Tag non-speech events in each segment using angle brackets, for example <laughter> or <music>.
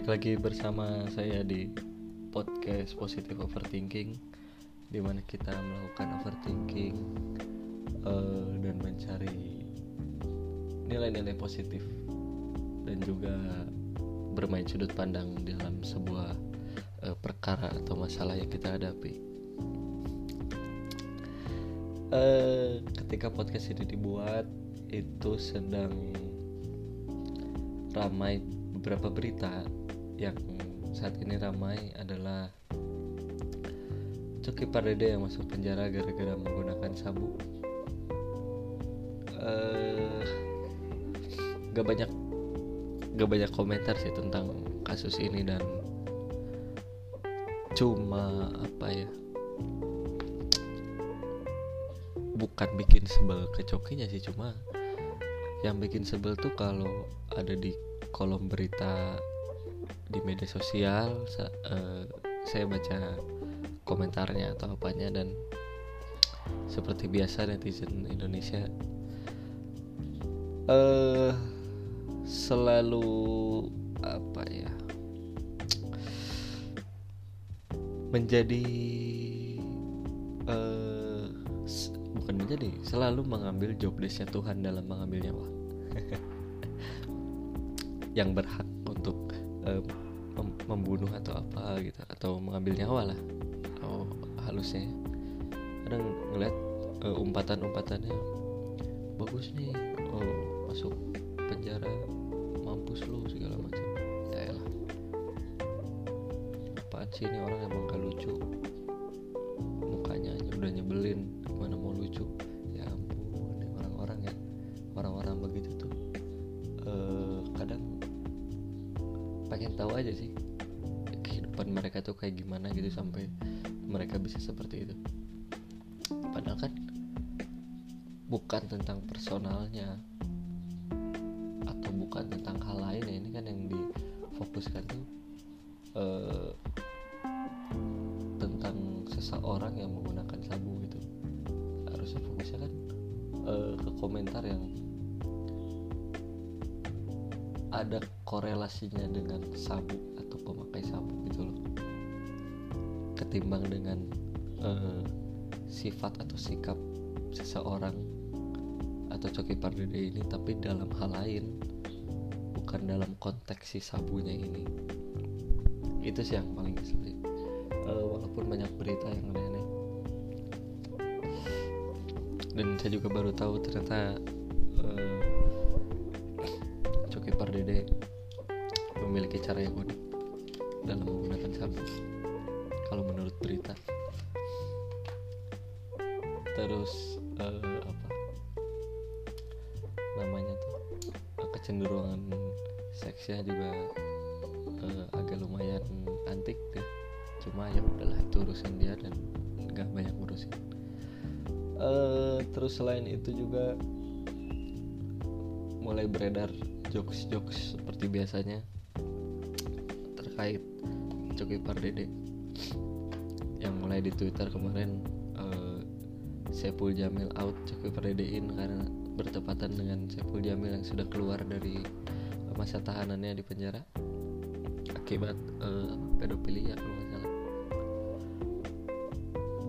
balik lagi bersama saya di podcast Positive Overthinking di mana kita melakukan overthinking uh, dan mencari nilai-nilai positif dan juga bermain sudut pandang dalam sebuah uh, perkara atau masalah yang kita hadapi. Uh, ketika podcast ini dibuat itu sedang ramai beberapa berita yang saat ini ramai adalah Coki Pardede yang masuk penjara gara-gara menggunakan sabu. Uh, gak banyak gak banyak komentar sih tentang kasus ini dan cuma apa ya bukan bikin sebel ke cokinya sih cuma yang bikin sebel tuh kalau ada di kolom berita di media sosial uh, saya baca komentarnya atau apanya dan seperti biasa netizen Indonesia uh, selalu apa ya menjadi uh, bukan menjadi selalu mengambil joblessnya Tuhan dalam mengambil nyawa. <laughs> Yang berhak untuk uh, membunuh atau apa gitu atau mengambil nyawa lah. Oh halusnya. Kadang ngeliat uh, umpatan-umpatannya bagus nih oh masuk penjara mampus lu segala macam. Ya lah apaan sih ini orang emang gak lucu? Mukanya aja udah nyebelin gimana mau lucu pengen tahu aja sih kehidupan mereka tuh kayak gimana gitu sampai mereka bisa seperti itu. Padahal kan bukan tentang personalnya atau bukan tentang hal lain ya ini kan yang difokuskan tuh uh, tentang seseorang yang menggunakan sabu gitu. Harusnya fokusnya kan uh, ke komentar yang ada korelasinya dengan sabu atau pemakai sabu gitu loh. Ketimbang dengan uh, sifat atau sikap seseorang atau Coki Pardede ini tapi dalam hal lain bukan dalam konteks si sabunya ini. Itu sih yang paling kesulitan uh, walaupun banyak berita yang aneh-aneh. Dan saya juga baru tahu ternyata uh, Coki Pardede memiliki cara yang unik dalam menggunakan sabu kalau menurut berita. Terus uh, apa? Namanya tuh kecenderungan seksnya juga uh, agak lumayan antik deh. Cuma ya udahlah itu urusan dia dan nggak banyak ngurusin. Uh, terus selain itu juga mulai beredar jokes-jokes seperti biasanya terkait Coki Pardede yang mulai di Twitter kemarin uh, Sepul Jamil out Coki Pardedein karena bertepatan dengan Sepul Jamil yang sudah keluar dari masa tahanannya di penjara akibat uh, pedofilia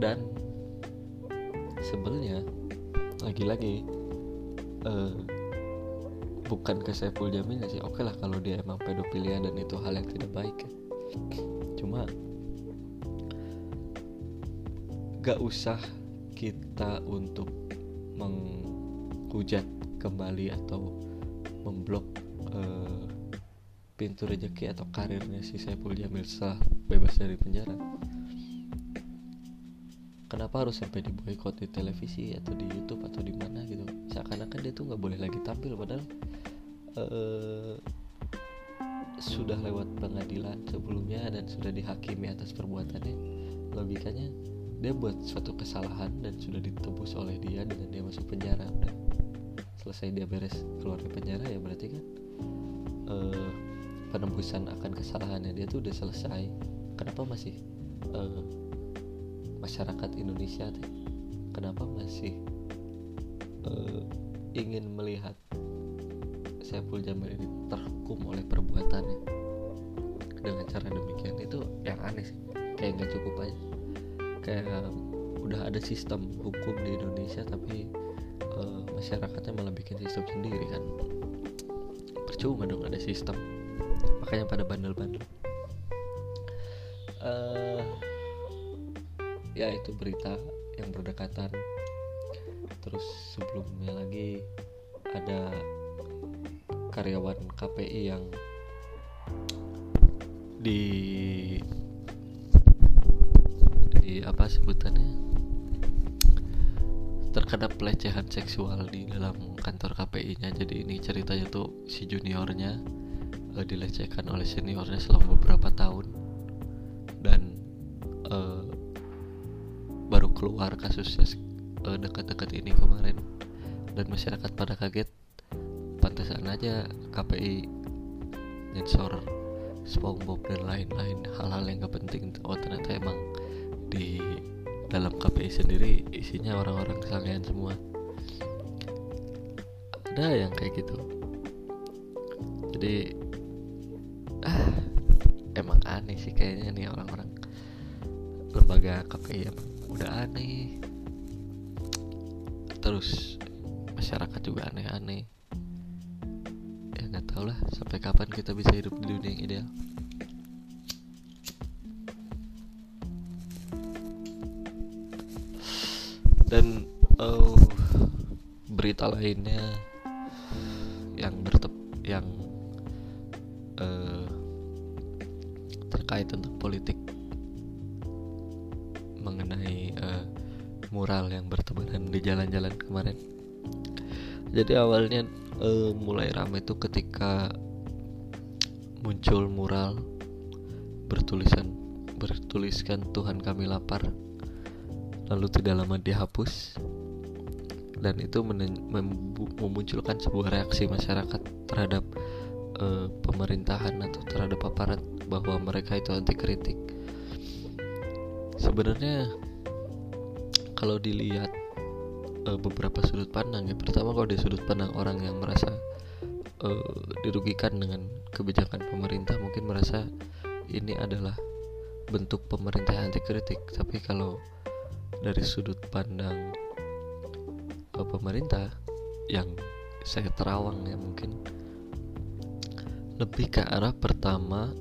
dan sebelnya lagi-lagi uh, bukan ke Saiful Jamil sih oke lah kalau dia emang pedofilia dan itu hal yang tidak baik ya. cuma gak usah kita untuk menghujat kembali atau memblok uh, pintu rezeki atau karirnya si Saiful Jamil setelah bebas dari penjara kenapa harus sampai diboykot di televisi atau di YouTube atau di mana gitu? Seakan-akan dia tuh nggak boleh lagi tampil padahal uh, sudah lewat pengadilan sebelumnya dan sudah dihakimi atas perbuatannya. Logikanya dia buat suatu kesalahan dan sudah ditebus oleh dia dengan dia masuk penjara. Udah selesai dia beres keluar dari penjara ya berarti kan uh, penembusan akan kesalahannya dia tuh udah selesai. Kenapa masih uh, masyarakat Indonesia teh kenapa masih uh, ingin melihat Saiful Jamil ini terhukum oleh perbuatannya? Dengan cara demikian itu yang aneh sih. Kayak nggak cukup aja. Kayak udah ada sistem hukum di Indonesia tapi uh, masyarakatnya malah bikin sistem sendiri kan. Percuma dong ada sistem. Makanya pada bandel-bandel. Uh, ya itu berita yang berdekatan. Terus sebelumnya lagi ada karyawan KPI yang di di apa sebutannya? Terkena pelecehan seksual di dalam kantor KPI-nya jadi ini ceritanya tuh si juniornya uh, dilecehkan oleh seniornya selama beberapa tahun keluar kasusnya uh, dekat-dekat ini kemarin. Dan masyarakat pada kaget pantesan aja KPI nyensor SpongeBob dan lain-lain hal-hal yang gak penting. Oh ternyata emang di dalam KPI sendiri isinya orang-orang kesangian semua. Ada yang kayak gitu. Jadi ah emang aneh sih kayaknya nih orang-orang. Lembaga KPI emang udah aneh. Terus masyarakat juga aneh-aneh. Ya nggak tau lah sampai kapan kita bisa hidup di dunia yang ideal. Dan uh, berita lainnya Jadi awalnya uh, mulai ramai itu ketika muncul mural bertulisan bertuliskan Tuhan kami lapar. Lalu tidak lama dihapus. Dan itu memunculkan sebuah reaksi masyarakat terhadap uh, pemerintahan atau terhadap aparat bahwa mereka itu anti kritik sebenarnya kalau dilihat uh, beberapa sudut pandang ya. Pertama kalau dari sudut pandang orang yang merasa uh, dirugikan dengan kebijakan pemerintah mungkin merasa ini adalah bentuk pemerintah anti kritik tapi kalau dari sudut pandang uh, pemerintah yang saya terawang ya mungkin lebih ke arah pertama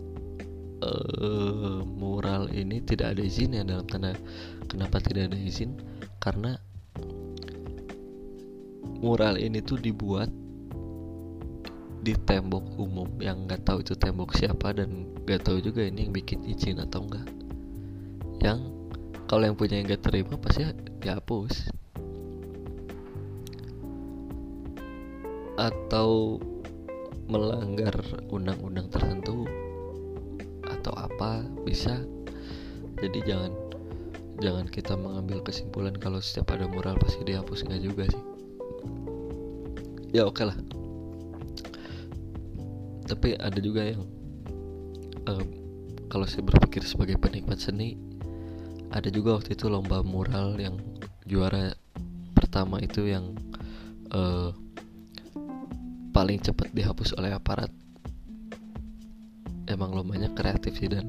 uh, mural ini tidak ada izin ya dalam tanda kenapa tidak ada izin? Karena mural ini tuh dibuat di tembok umum yang nggak tahu itu tembok siapa dan nggak tahu juga ini yang bikin izin atau enggak yang kalau yang punya yang nggak terima pasti dihapus. Atau melanggar undang-undang tertentu atau apa bisa. Jadi jangan jangan kita mengambil kesimpulan kalau setiap ada mural pasti dihapus nggak juga sih ya oke okay lah. Tapi ada juga yang uh, kalau saya berpikir sebagai penikmat seni ada juga waktu itu lomba mural yang juara pertama itu yang uh, paling cepat dihapus oleh aparat. Emang lombanya kreatif sih dan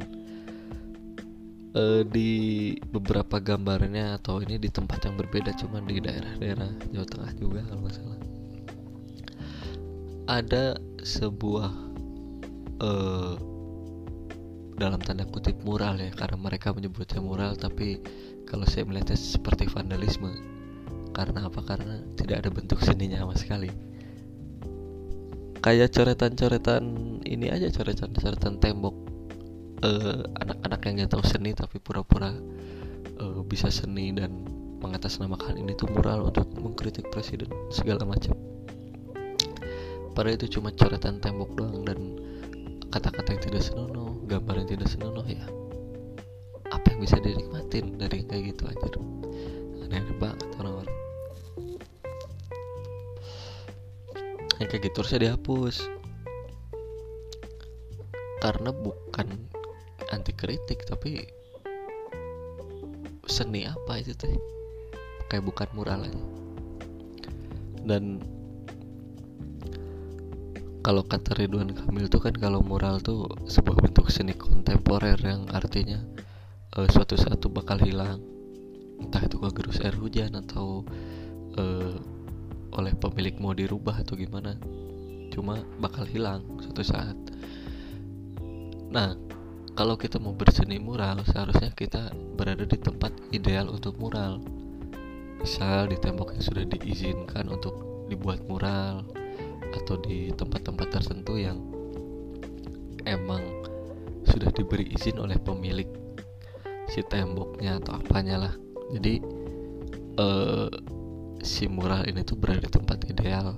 uh, di beberapa gambarnya atau ini di tempat yang berbeda cuma di daerah-daerah Jawa Tengah juga kalau nggak salah ada sebuah uh, dalam tanda kutip mural ya karena mereka menyebutnya mural tapi kalau saya melihatnya seperti vandalisme. Karena apa? Karena tidak ada bentuk seninya sama sekali. Kayak coretan-coretan ini aja coretan-coretan tembok uh, anak-anak yang nggak tahu seni tapi pura-pura uh, bisa seni dan mengatasnamakan ini tuh mural untuk mengkritik presiden segala macam. Padahal itu cuma coretan tembok doang dan kata-kata yang tidak senonoh, gambar yang tidak senonoh ya. Apa yang bisa dinikmatin dari kayak gitu aja? Aneh banget orang-orang. Yang kayak gitu harusnya dihapus karena bukan anti kritik tapi seni apa itu teh kayak bukan mural aja dan kalau kata Ridwan Kamil tuh kan kalau mural tuh sebuah bentuk seni kontemporer yang artinya uh, suatu saat tuh bakal hilang. Entah itu kegerus air hujan atau uh, oleh pemilik mau dirubah atau gimana cuma bakal hilang suatu saat. Nah kalau kita mau berseni mural seharusnya kita berada di tempat ideal untuk mural. Misal di tembok yang sudah diizinkan untuk dibuat mural atau di tempat-tempat tertentu yang emang sudah diberi izin oleh pemilik si temboknya atau apanya lah. Jadi uh, si mural ini tuh berada di tempat ideal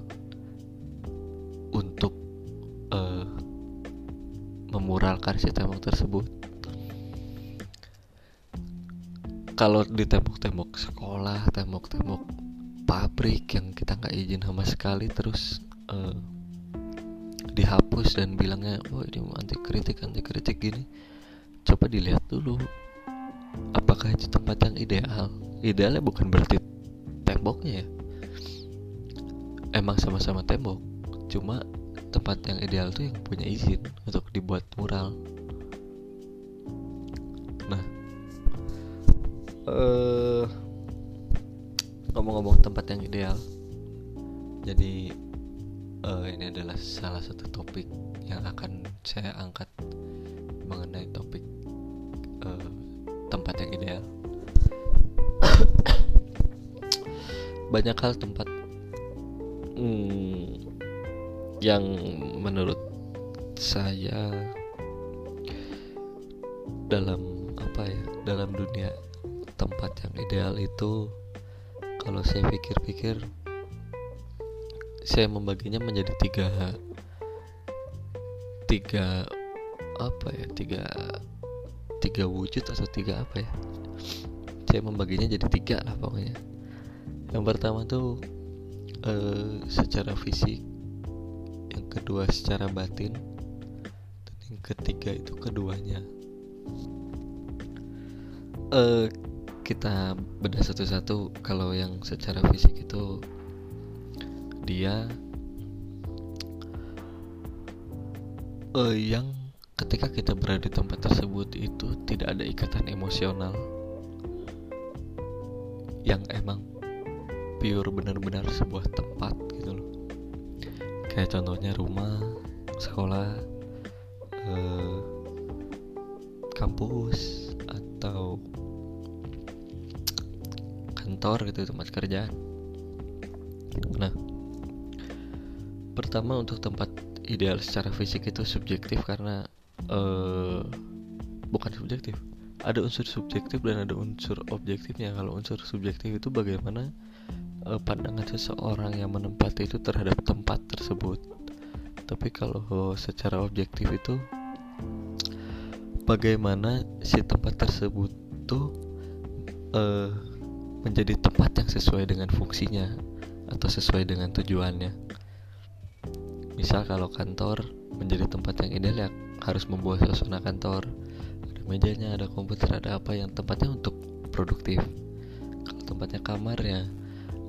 untuk uh, memuralkan si tembok tersebut. Kalau di tembok-tembok sekolah tembok-tembok pabrik yang kita nggak izin sama sekali terus uh, dihapus dan bilangnya oh ini anti kritik anti kritik gini. Coba dilihat dulu apakah itu tempat yang ideal? Idealnya bukan berarti temboknya ya. Emang sama-sama tembok cuma tempat yang ideal tuh yang punya izin untuk dibuat mural. Nah uh, ngomong-ngomong tempat yang ideal jadi uh, ini adalah salah satu topik yang akan saya angkat mengenai topik uh, tempat yang ideal. <coughs> Banyak hal tempat hmm, yang menurut saya dalam apa ya dalam dunia tempat yang ideal itu kalau saya pikir-pikir saya membaginya menjadi tiga tiga apa ya tiga tiga wujud atau tiga apa ya? Saya membaginya jadi tiga lah pokoknya. Yang pertama tuh uh, secara fisik yang kedua secara batin dan yang ketiga itu keduanya. Uh, kita bedah satu-satu kalau yang secara fisik itu dia uh, yang ketika kita berada di tempat tersebut itu tidak ada ikatan emosional yang emang pure benar-benar sebuah tempat gitu loh. Kayak contohnya rumah sekolah uh, kampus atau kantor gitu tempat kerjaan. Nah pertama untuk tempat ideal secara fisik itu subjektif karena uh, bukan subjektif. Ada unsur subjektif dan ada unsur objektifnya. Kalau unsur subjektif itu bagaimana uh, pandangan seseorang yang menempati itu terhadap tempat tersebut. Tapi kalau secara objektif itu bagaimana si tempat tersebut tuh uh, menjadi tempat yang sesuai dengan fungsinya atau sesuai dengan tujuannya misal kalau kantor menjadi tempat yang ideal ya harus membuat suasana kantor. Ada mejanya ada komputer ada apa yang tempatnya untuk produktif. Kalau tempatnya kamar ya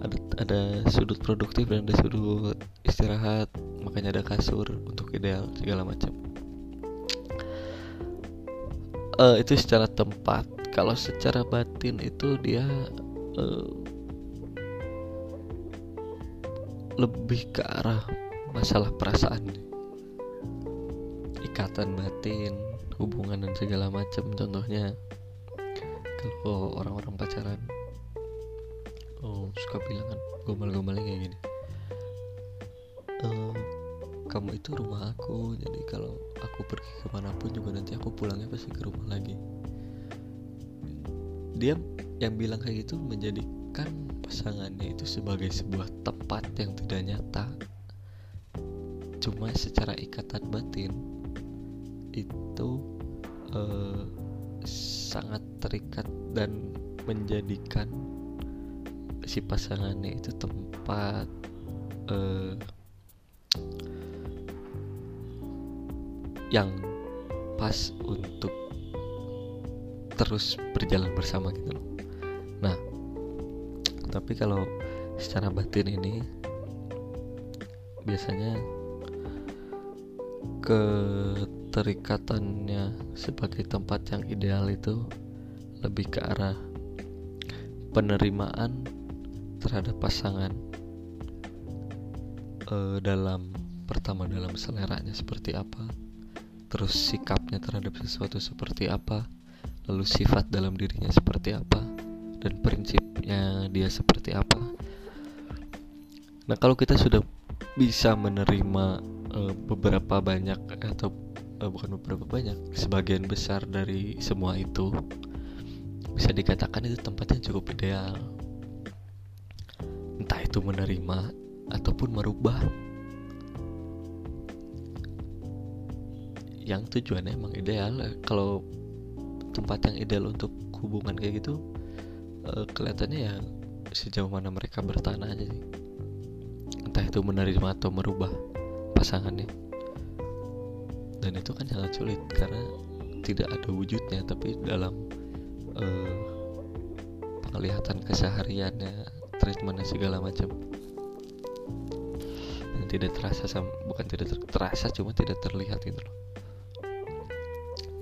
ada ada sudut produktif dan ada sudut istirahat makanya ada kasur untuk ideal segala macam. Uh, itu secara tempat. Kalau secara batin itu dia uh, lebih ke arah masalah perasaan ikatan batin hubungan dan segala macam. Contohnya kalau orang-orang pacaran oh suka bilang kan gombal-gombalnya kayak gini. E, kamu itu rumah aku jadi kalau aku pergi ke mana pun juga nanti aku pulangnya pasti ke rumah lagi. Dia yang bilang kayak gitu menjadikan pasangannya itu sebagai sebuah tempat yang tidak nyata cuma secara ikatan batin itu uh, sangat terikat dan menjadikan si pasangannya itu tempat uh, yang pas untuk terus berjalan bersama gitu loh. Nah, tapi kalau secara batin ini biasanya keterikatannya sebagai tempat yang ideal itu lebih ke arah penerimaan terhadap pasangan uh, dalam pertama dalam seleranya seperti apa terus sikapnya terhadap sesuatu seperti apa lalu sifat dalam dirinya seperti apa dan prinsipnya dia seperti apa. Nah kalau kita sudah bisa menerima uh, beberapa banyak atau uh, bukan beberapa banyak sebagian besar dari semua itu bisa dikatakan itu tempatnya cukup ideal. Entah itu menerima ataupun merubah. Yang tujuannya emang ideal. Kalau tempat yang ideal untuk hubungan kayak gitu uh, kelihatannya ya sejauh mana mereka bertahan aja sih. Entah itu menerima atau merubah pasangannya. Dan itu kan sangat sulit karena tidak ada wujudnya tapi dalam uh, penglihatan kesehariannya treatmentnya segala macam. Dan tidak terasa sama, bukan tidak ter, terasa cuma tidak terlihat gitu loh.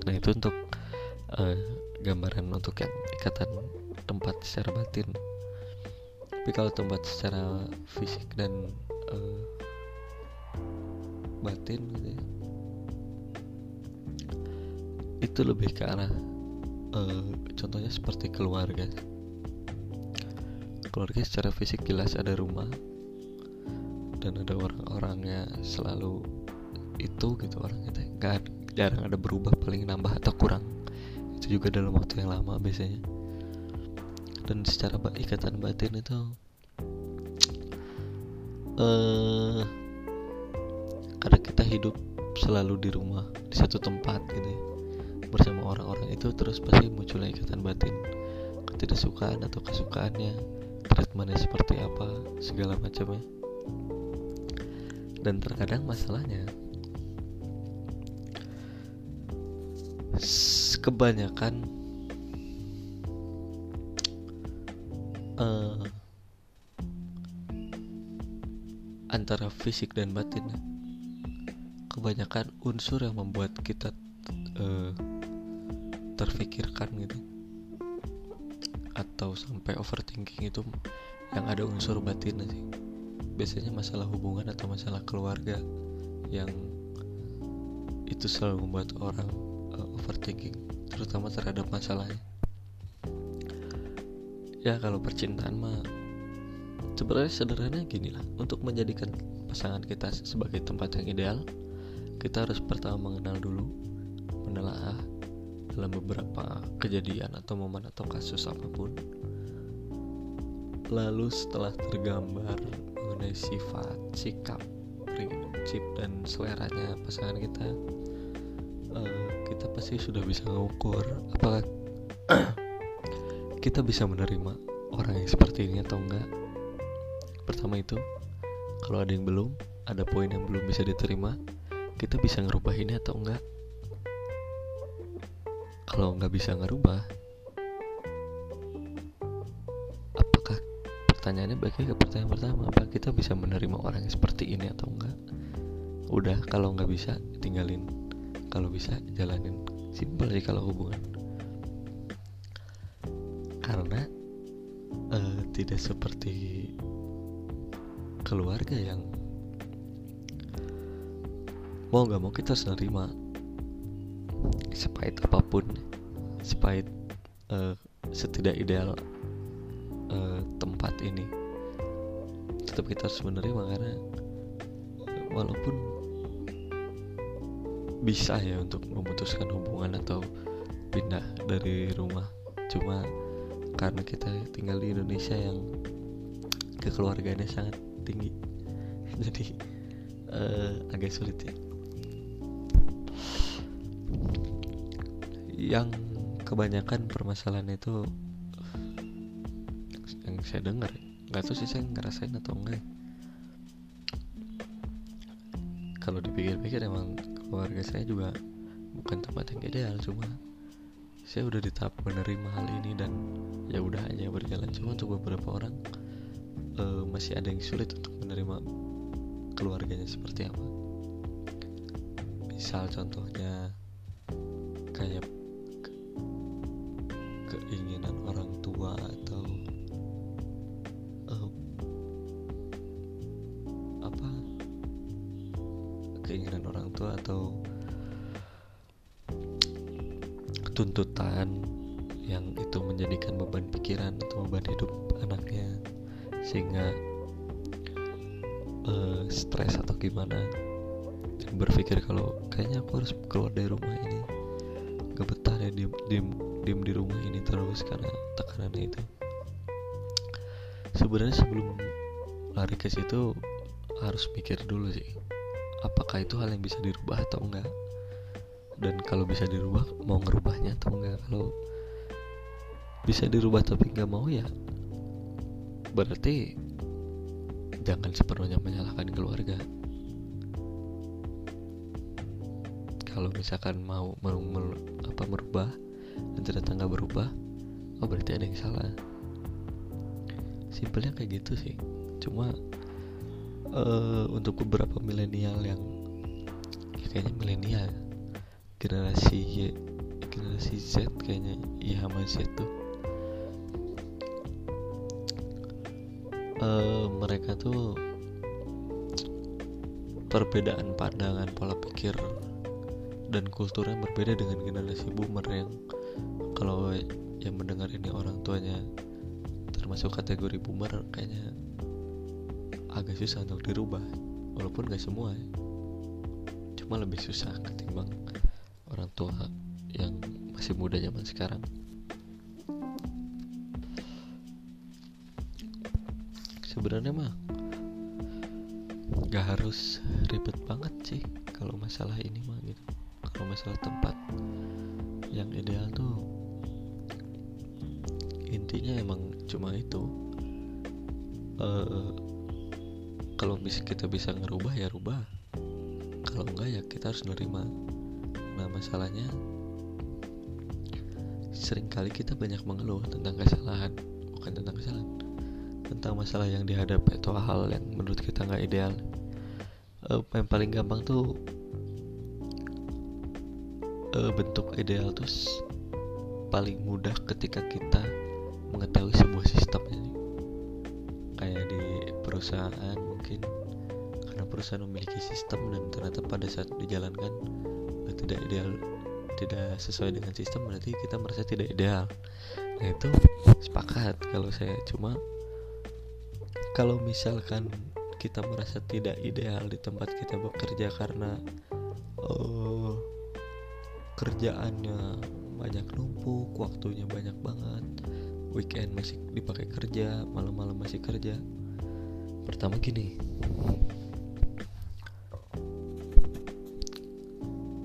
Nah itu untuk uh, gambaran untuk yang ikatan tempat secara batin. Tapi kalau tempat secara fisik dan uh, batin gitu ya. Itu lebih ke arah uh, contohnya seperti keluarga. Keluarga secara fisik jelas ada rumah dan ada orang-orangnya selalu itu gitu orang itu nggak jarang ada berubah paling nambah atau kurang. Itu juga dalam waktu yang lama biasanya. Dan secara ikatan batin itu uh, karena kita hidup selalu di rumah di satu tempat gitu ya. Bersama orang-orang itu terus pasti muncul ikatan batin. Ketidaksukaan atau kesukaannya treatmentnya seperti apa segala macamnya. Dan terkadang masalahnya kebanyakan uh, antara fisik dan batin kebanyakan unsur yang membuat kita uh, terfikirkan gitu. Atau sampai overthinking itu yang ada unsur batin sih. Biasanya masalah hubungan atau masalah keluarga yang itu selalu membuat orang uh, overthinking terutama terhadap masalahnya. Ya kalau percintaan mah sebenarnya sederhana gini lah untuk menjadikan pasangan kita sebagai tempat yang ideal kita harus pertama mengenal dulu menelaah dalam beberapa kejadian atau momen atau kasus apa pun. Lalu setelah tergambar mengenai sifat sikap prinsip dan seleranya pasangan kita uh, kita pasti sudah bisa mengukur apakah kita bisa menerima orang yang seperti ini atau enggak. Pertama itu kalau ada yang belum ada poin yang belum bisa diterima kita bisa ngerubah ini atau enggak? Kalau nggak bisa ngerubah apakah pertanyaannya baiknya ke pertanyaan pertama apa kita bisa menerima orang yang seperti ini atau enggak? Udah kalau nggak bisa tinggalin. Kalau bisa jalanin. Simpel sih kalau hubungan. Karena uh, tidak seperti keluarga yang mau nggak mau kita harus nerima sepahit apa pun sepahit uh, setidak ideal uh, tempat ini. Tetap kita harus menerima karena walaupun bisa ya untuk memutuskan hubungan atau pindah dari rumah cuma karena kita tinggal di Indonesia yang kekeluargaannya sangat tinggi. <laughs> Jadi uh, agak sulit ya yang kebanyakan permasalahan itu yang saya dengar ya, nggak tahu sih saya ngerasain atau enggak kalau dipikir-pikir emang keluarga saya juga bukan tempat yang ideal cuma saya udah di tahap menerima hal ini dan ya udah aja berjalan. Cuma untuk beberapa orang uh, masih ada yang sulit untuk menerima keluarganya seperti apa. Misal contohnya kayak keinginan orang tua atau uh, apa? Keinginan orang tua atau tuntutan yang itu menjadikan beban pikiran atau beban hidup anaknya sehingga uh, stres atau gimana? Berpikir kalau kayaknya aku harus keluar dari rumah ini gak betah ya diem, diem, diem di rumah ini terus karena tekanannya itu. Sebenarnya sebelum lari ke situ harus mikir dulu sih apakah itu hal yang bisa dirubah atau enggak. Dan kalau bisa dirubah mau ngerubahnya atau enggak? Kalau bisa dirubah tapi nggak mau ya berarti jangan sepenuhnya menyalahkan keluarga. Kalau misalkan mau apa merubah dan ternyata nggak berubah oh berarti ada yang salah. Simpelnya kayak gitu sih. Cuma uh, untuk beberapa milenial yang ya kayaknya milenial generasi Y generasi Z kayaknya iya sama Z tuh uh, mereka tuh perbedaan pandangan pola pikir dan kulturnya berbeda dengan generasi boomer yang kalau yang mendengar ini orang tuanya termasuk kategori boomer kayaknya agak susah untuk dirubah walaupun gak semua ya. cuma lebih susah ketimbang orang tua yang masih muda zaman sekarang sebenarnya mah gak harus ribet banget sih kalau masalah ini masalah tempat yang ideal tuh intinya emang cuma itu. Uh, kalau bisa kita bisa ngerubah ya rubah. Kalau enggak ya kita harus nerima. Nah masalahnya sering kali kita banyak mengeluh tentang kesalahan bukan tentang kesalahan tentang masalah yang dihadapi atau hal yang menurut kita nggak ideal. Uh, yang paling gampang tuh uh, bentuk ideal tuh paling mudah ketika kita mengetahui sebuah sistem ini. Kayak di perusahaan mungkin karena perusahaan memiliki sistem dan ternyata pada saat dijalankan uh, tidak ideal tidak sesuai dengan sistem berarti kita merasa tidak ideal. Nah itu sepakat kalau saya. Cuma kalau misalkan kita merasa tidak ideal di tempat kita bekerja karena uh, kerjaannya banyak numpuk waktunya banyak banget. Weekend masih dipakai kerja malam-malam masih kerja. Pertama gini.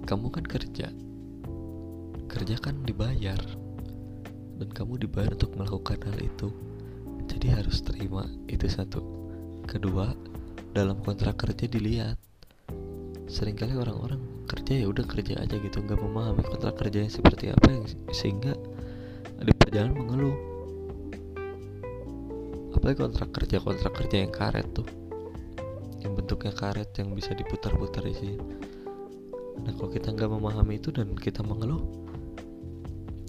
Kamu kan kerja. Kerja kan dibayar. Dan kamu dibayar untuk melakukan hal itu. Jadi harus terima itu satu. Kedua dalam kontrak kerja dilihat. Seringkali orang-orang kerja ya udah kerja aja gitu nggak memahami kontrak kerjanya seperti apa yang sehingga di perjalanan mengeluh. Apalagi kontrak kerja kontrak kerja yang karet tuh yang bentuknya karet yang bisa diputar-putar isi nah kalau kita nggak memahami itu dan kita mengeluh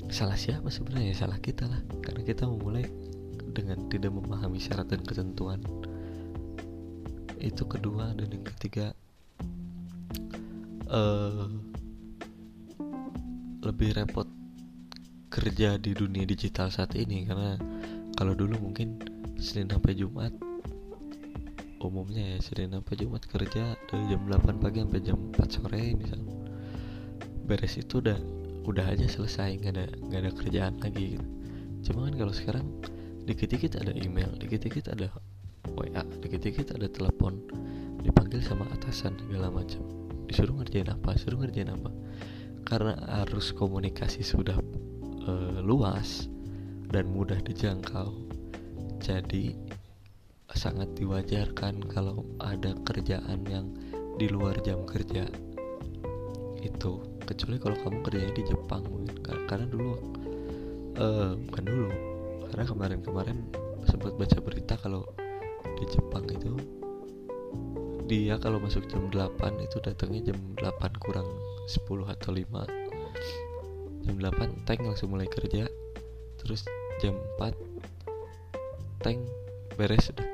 salah siapa sebenarnya? Salah kita lah karena kita memulai dengan tidak memahami syarat dan ketentuan. Itu kedua dan yang ketiga uh, lebih repot kerja di dunia digital saat ini karena kalau dulu mungkin Senin sampai Jumat umumnya ya Senin sampai Jumat kerja dari jam 8 pagi sampai jam 4 sore misal beres itu udah udah aja selesai nggak ada nggak ada kerjaan lagi gitu. cuma kan kalau sekarang dikit-dikit ada email dikit-dikit ada WA dikit-dikit ada telepon dipanggil sama atasan segala macam disuruh ngerjain apa? Disuruh ngerjain apa? Karena arus komunikasi sudah uh, luas dan mudah dijangkau. Jadi sangat diwajarkan kalau ada kerjaan yang di luar jam kerja. Itu kecuali kalau kamu kerjanya di Jepang mungkin. Karena dulu uh, bukan dulu karena kemarin-kemarin sempat baca berita kalau di Jepang itu dia kalau masuk jam 8 itu datangnya jam 8 kurang 10 atau 5 jam 8 tank langsung mulai kerja. Terus jam 4 tank beres udah.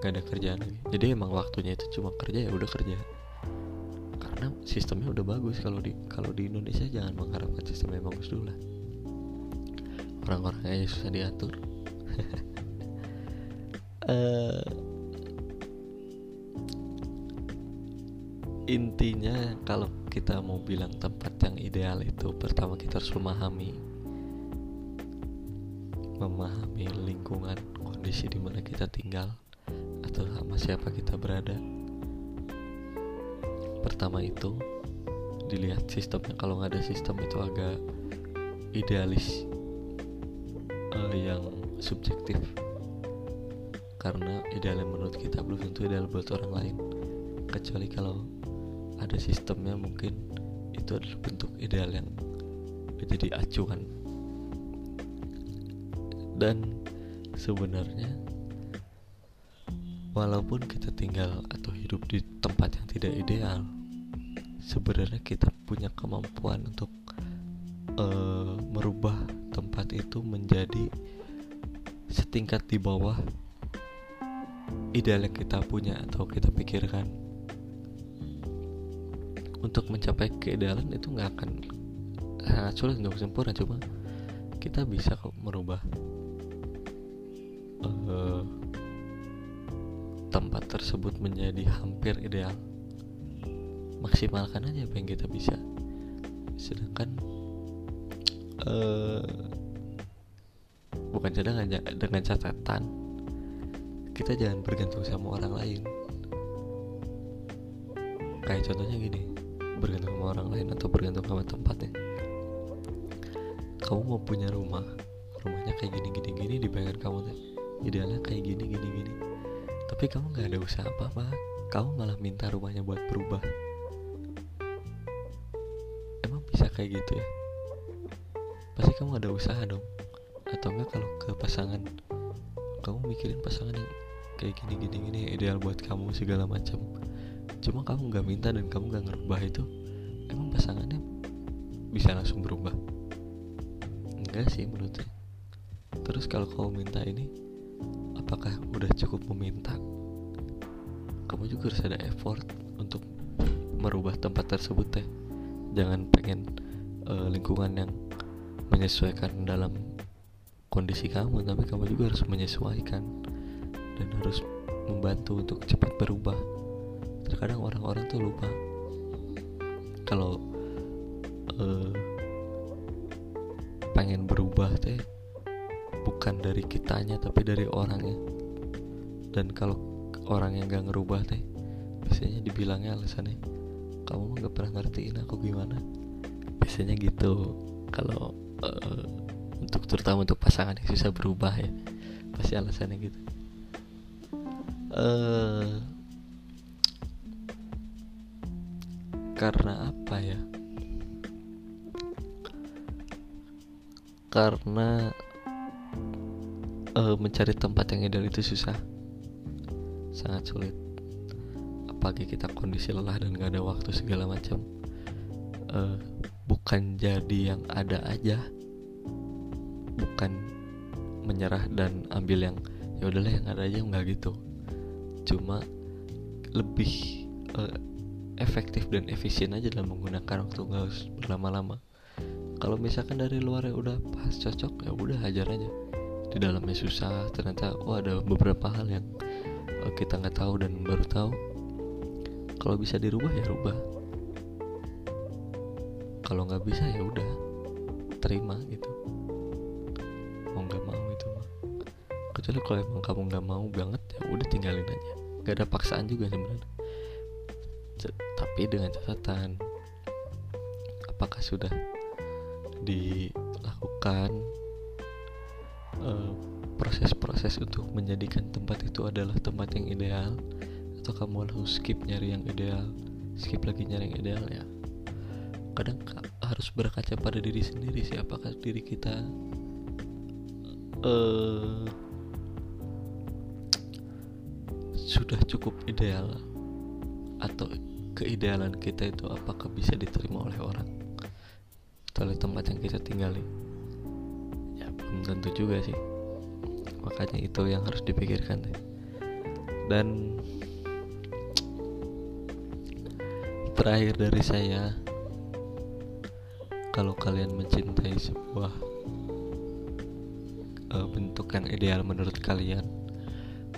Nggak ada kerjaan lagi. Jadi emang waktunya itu cuma kerja ya udah kerja. Karena sistemnya udah bagus. Kalau di kalau di Indonesia jangan mengharapkan sistem yang bagus dulu lah. Orang-orang aja susah diatur. Uh, <laughs> intinya kalau kita mau bilang tempat yang ideal itu pertama kita harus memahami. Memahami lingkungan kondisi di mana kita tinggal atau sama siapa kita berada. Pertama itu dilihat sistemnya. Kalau nggak ada sistem itu agak idealis uh, yang subjektif. Karena ideal yang menurut kita belum tentu ideal buat orang lain. Kecuali kalau ada sistemnya mungkin itu adalah bentuk ideal yang menjadi acuan dan sebenarnya walaupun kita tinggal atau hidup di tempat yang tidak ideal sebenarnya kita punya kemampuan untuk uh, merubah tempat itu menjadi setingkat di bawah ideal yang kita punya atau kita pikirkan untuk mencapai keidealan itu nggak akan sangat sulit untuk sempurna. Cuma kita bisa kok merubah uh, tempat tersebut menjadi hampir ideal. Maksimalkan aja apa yang kita bisa. Sedangkan uh, bukan sedangkan dengan catatan kita jangan bergantung sama orang lain. Kayak contohnya gini bergantung sama orang lain atau bergantung sama tempatnya. Kamu mau punya rumah rumahnya kayak gini gini gini di bayangan kamu tuh idealnya kayak gini gini gini tapi kamu nggak ada usaha apa apa kamu malah minta rumahnya buat berubah. Emang bisa kayak gitu ya? Pasti kamu ada usaha dong. Atau enggak kalau ke pasangan kamu mikirin pasangan yang kayak gini gini gini ideal buat kamu segala macam cuma kamu nggak minta dan kamu nggak ngerubah itu emang pasangannya bisa langsung berubah? Enggak sih menurutnya terus kalau kamu minta ini apakah udah cukup meminta? Kamu juga harus ada effort untuk merubah tempat tersebut teh jangan pengen uh, lingkungan yang menyesuaikan dalam kondisi kamu tapi kamu juga harus menyesuaikan dan harus membantu untuk cepat berubah terkadang orang-orang tuh lupa kalau uh, pengen berubah teh bukan dari kitanya tapi dari orangnya. Dan kalau orang yang gak ngerubah teh biasanya dibilangnya alasannya kamu gak pernah ngertiin aku gimana. Biasanya gitu. Kalau uh, untuk terutama untuk pasangan yang susah berubah ya pasti alasannya gitu. Uh, karena apa ya? Karena uh, mencari tempat yang ideal itu susah. Sangat sulit. Apalagi kita kondisi lelah dan gak ada waktu segala macam. Uh, bukan jadi yang ada aja. Bukan menyerah dan ambil yang ya udahlah yang ada aja. Nggak gitu. Cuma lebih uh, efektif dan efisien aja dalam menggunakan waktu nggak harus berlama-lama. Kalau misalkan dari luar ya udah pas cocok ya udah hajar aja. Di dalamnya susah ternyata oh ada beberapa hal yang uh, kita nggak tahu dan baru tahu. Kalau bisa dirubah ya rubah. Kalau nggak bisa ya udah terima gitu. Mau nggak mau itu mah. Kecuali kalau emang kamu nggak mau banget ya udah tinggalin aja. Gak ada paksaan juga sebenarnya tapi dengan catatan apakah sudah dilakukan eh, proses-proses uh, untuk menjadikan tempat itu adalah tempat yang ideal? Atau kamu harus skip nyari yang ideal skip lagi nyari yang ideal ya? Kadang harus berkaca pada diri sendiri sih apakah diri kita uh, sudah cukup ideal atau keidealan kita itu apakah bisa diterima oleh orang atau oleh tempat yang kita tinggali ya belum tentu juga sih. Makanya itu yang harus dipikirkan deh. Dan terakhir dari saya kalau kalian mencintai sebuah uh, bentuk yang ideal menurut kalian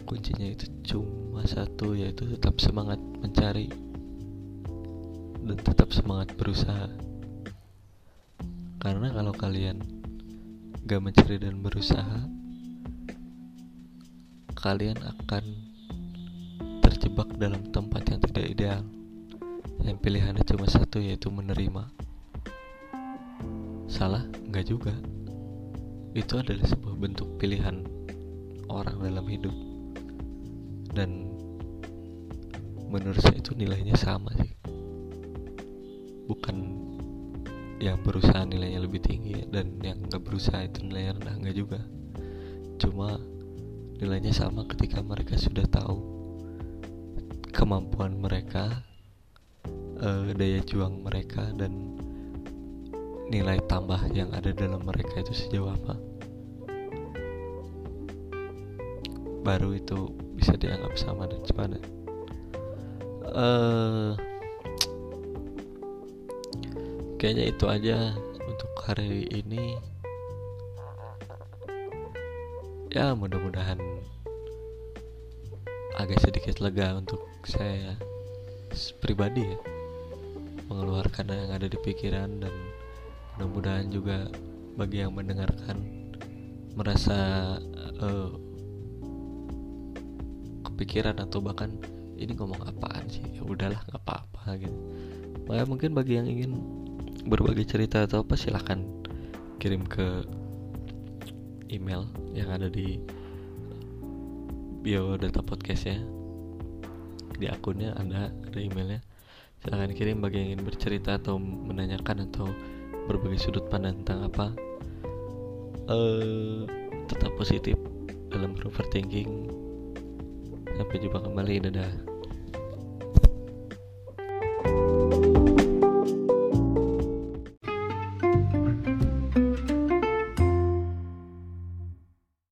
kuncinya itu cuma satu yaitu tetap semangat mencari dan tetap semangat berusaha. Karena kalau kalian gak mencari dan berusaha kalian akan terjebak dalam tempat yang tidak ideal. Yang pilihannya cuma satu yaitu menerima. Salah? Nggak juga. Itu adalah sebuah bentuk pilihan orang dalam hidup. Dan menurut saya itu nilainya sama sih bukan yang berusaha nilainya lebih tinggi dan yang nggak berusaha itu nilainya rendah nggak juga. Cuma nilainya sama ketika mereka sudah tahu kemampuan mereka uh, daya juang mereka dan nilai tambah yang ada dalam mereka itu sejauh apa. Baru itu bisa dianggap sama dan sepadan. Uh, kayaknya itu aja untuk hari ini. Ya mudah-mudahan agak sedikit lega untuk saya pribadi ya. Mengeluarkan yang ada di pikiran dan mudah-mudahan juga bagi yang mendengarkan merasa uh, kepikiran atau bahkan ini ngomong apaan sih? Ya udahlah nggak apa-apa gitu. Makanya mungkin bagi yang ingin berbagi cerita atau apa silahkan kirim ke email yang ada di bio data podcast ya di akunnya ada ada emailnya. Silahkan kirim bagi yang ingin bercerita atau menanyakan atau berbagai sudut pandang tentang apa. Uh, tetap positif dalam overthinking. Sampai jumpa kembali, dadah.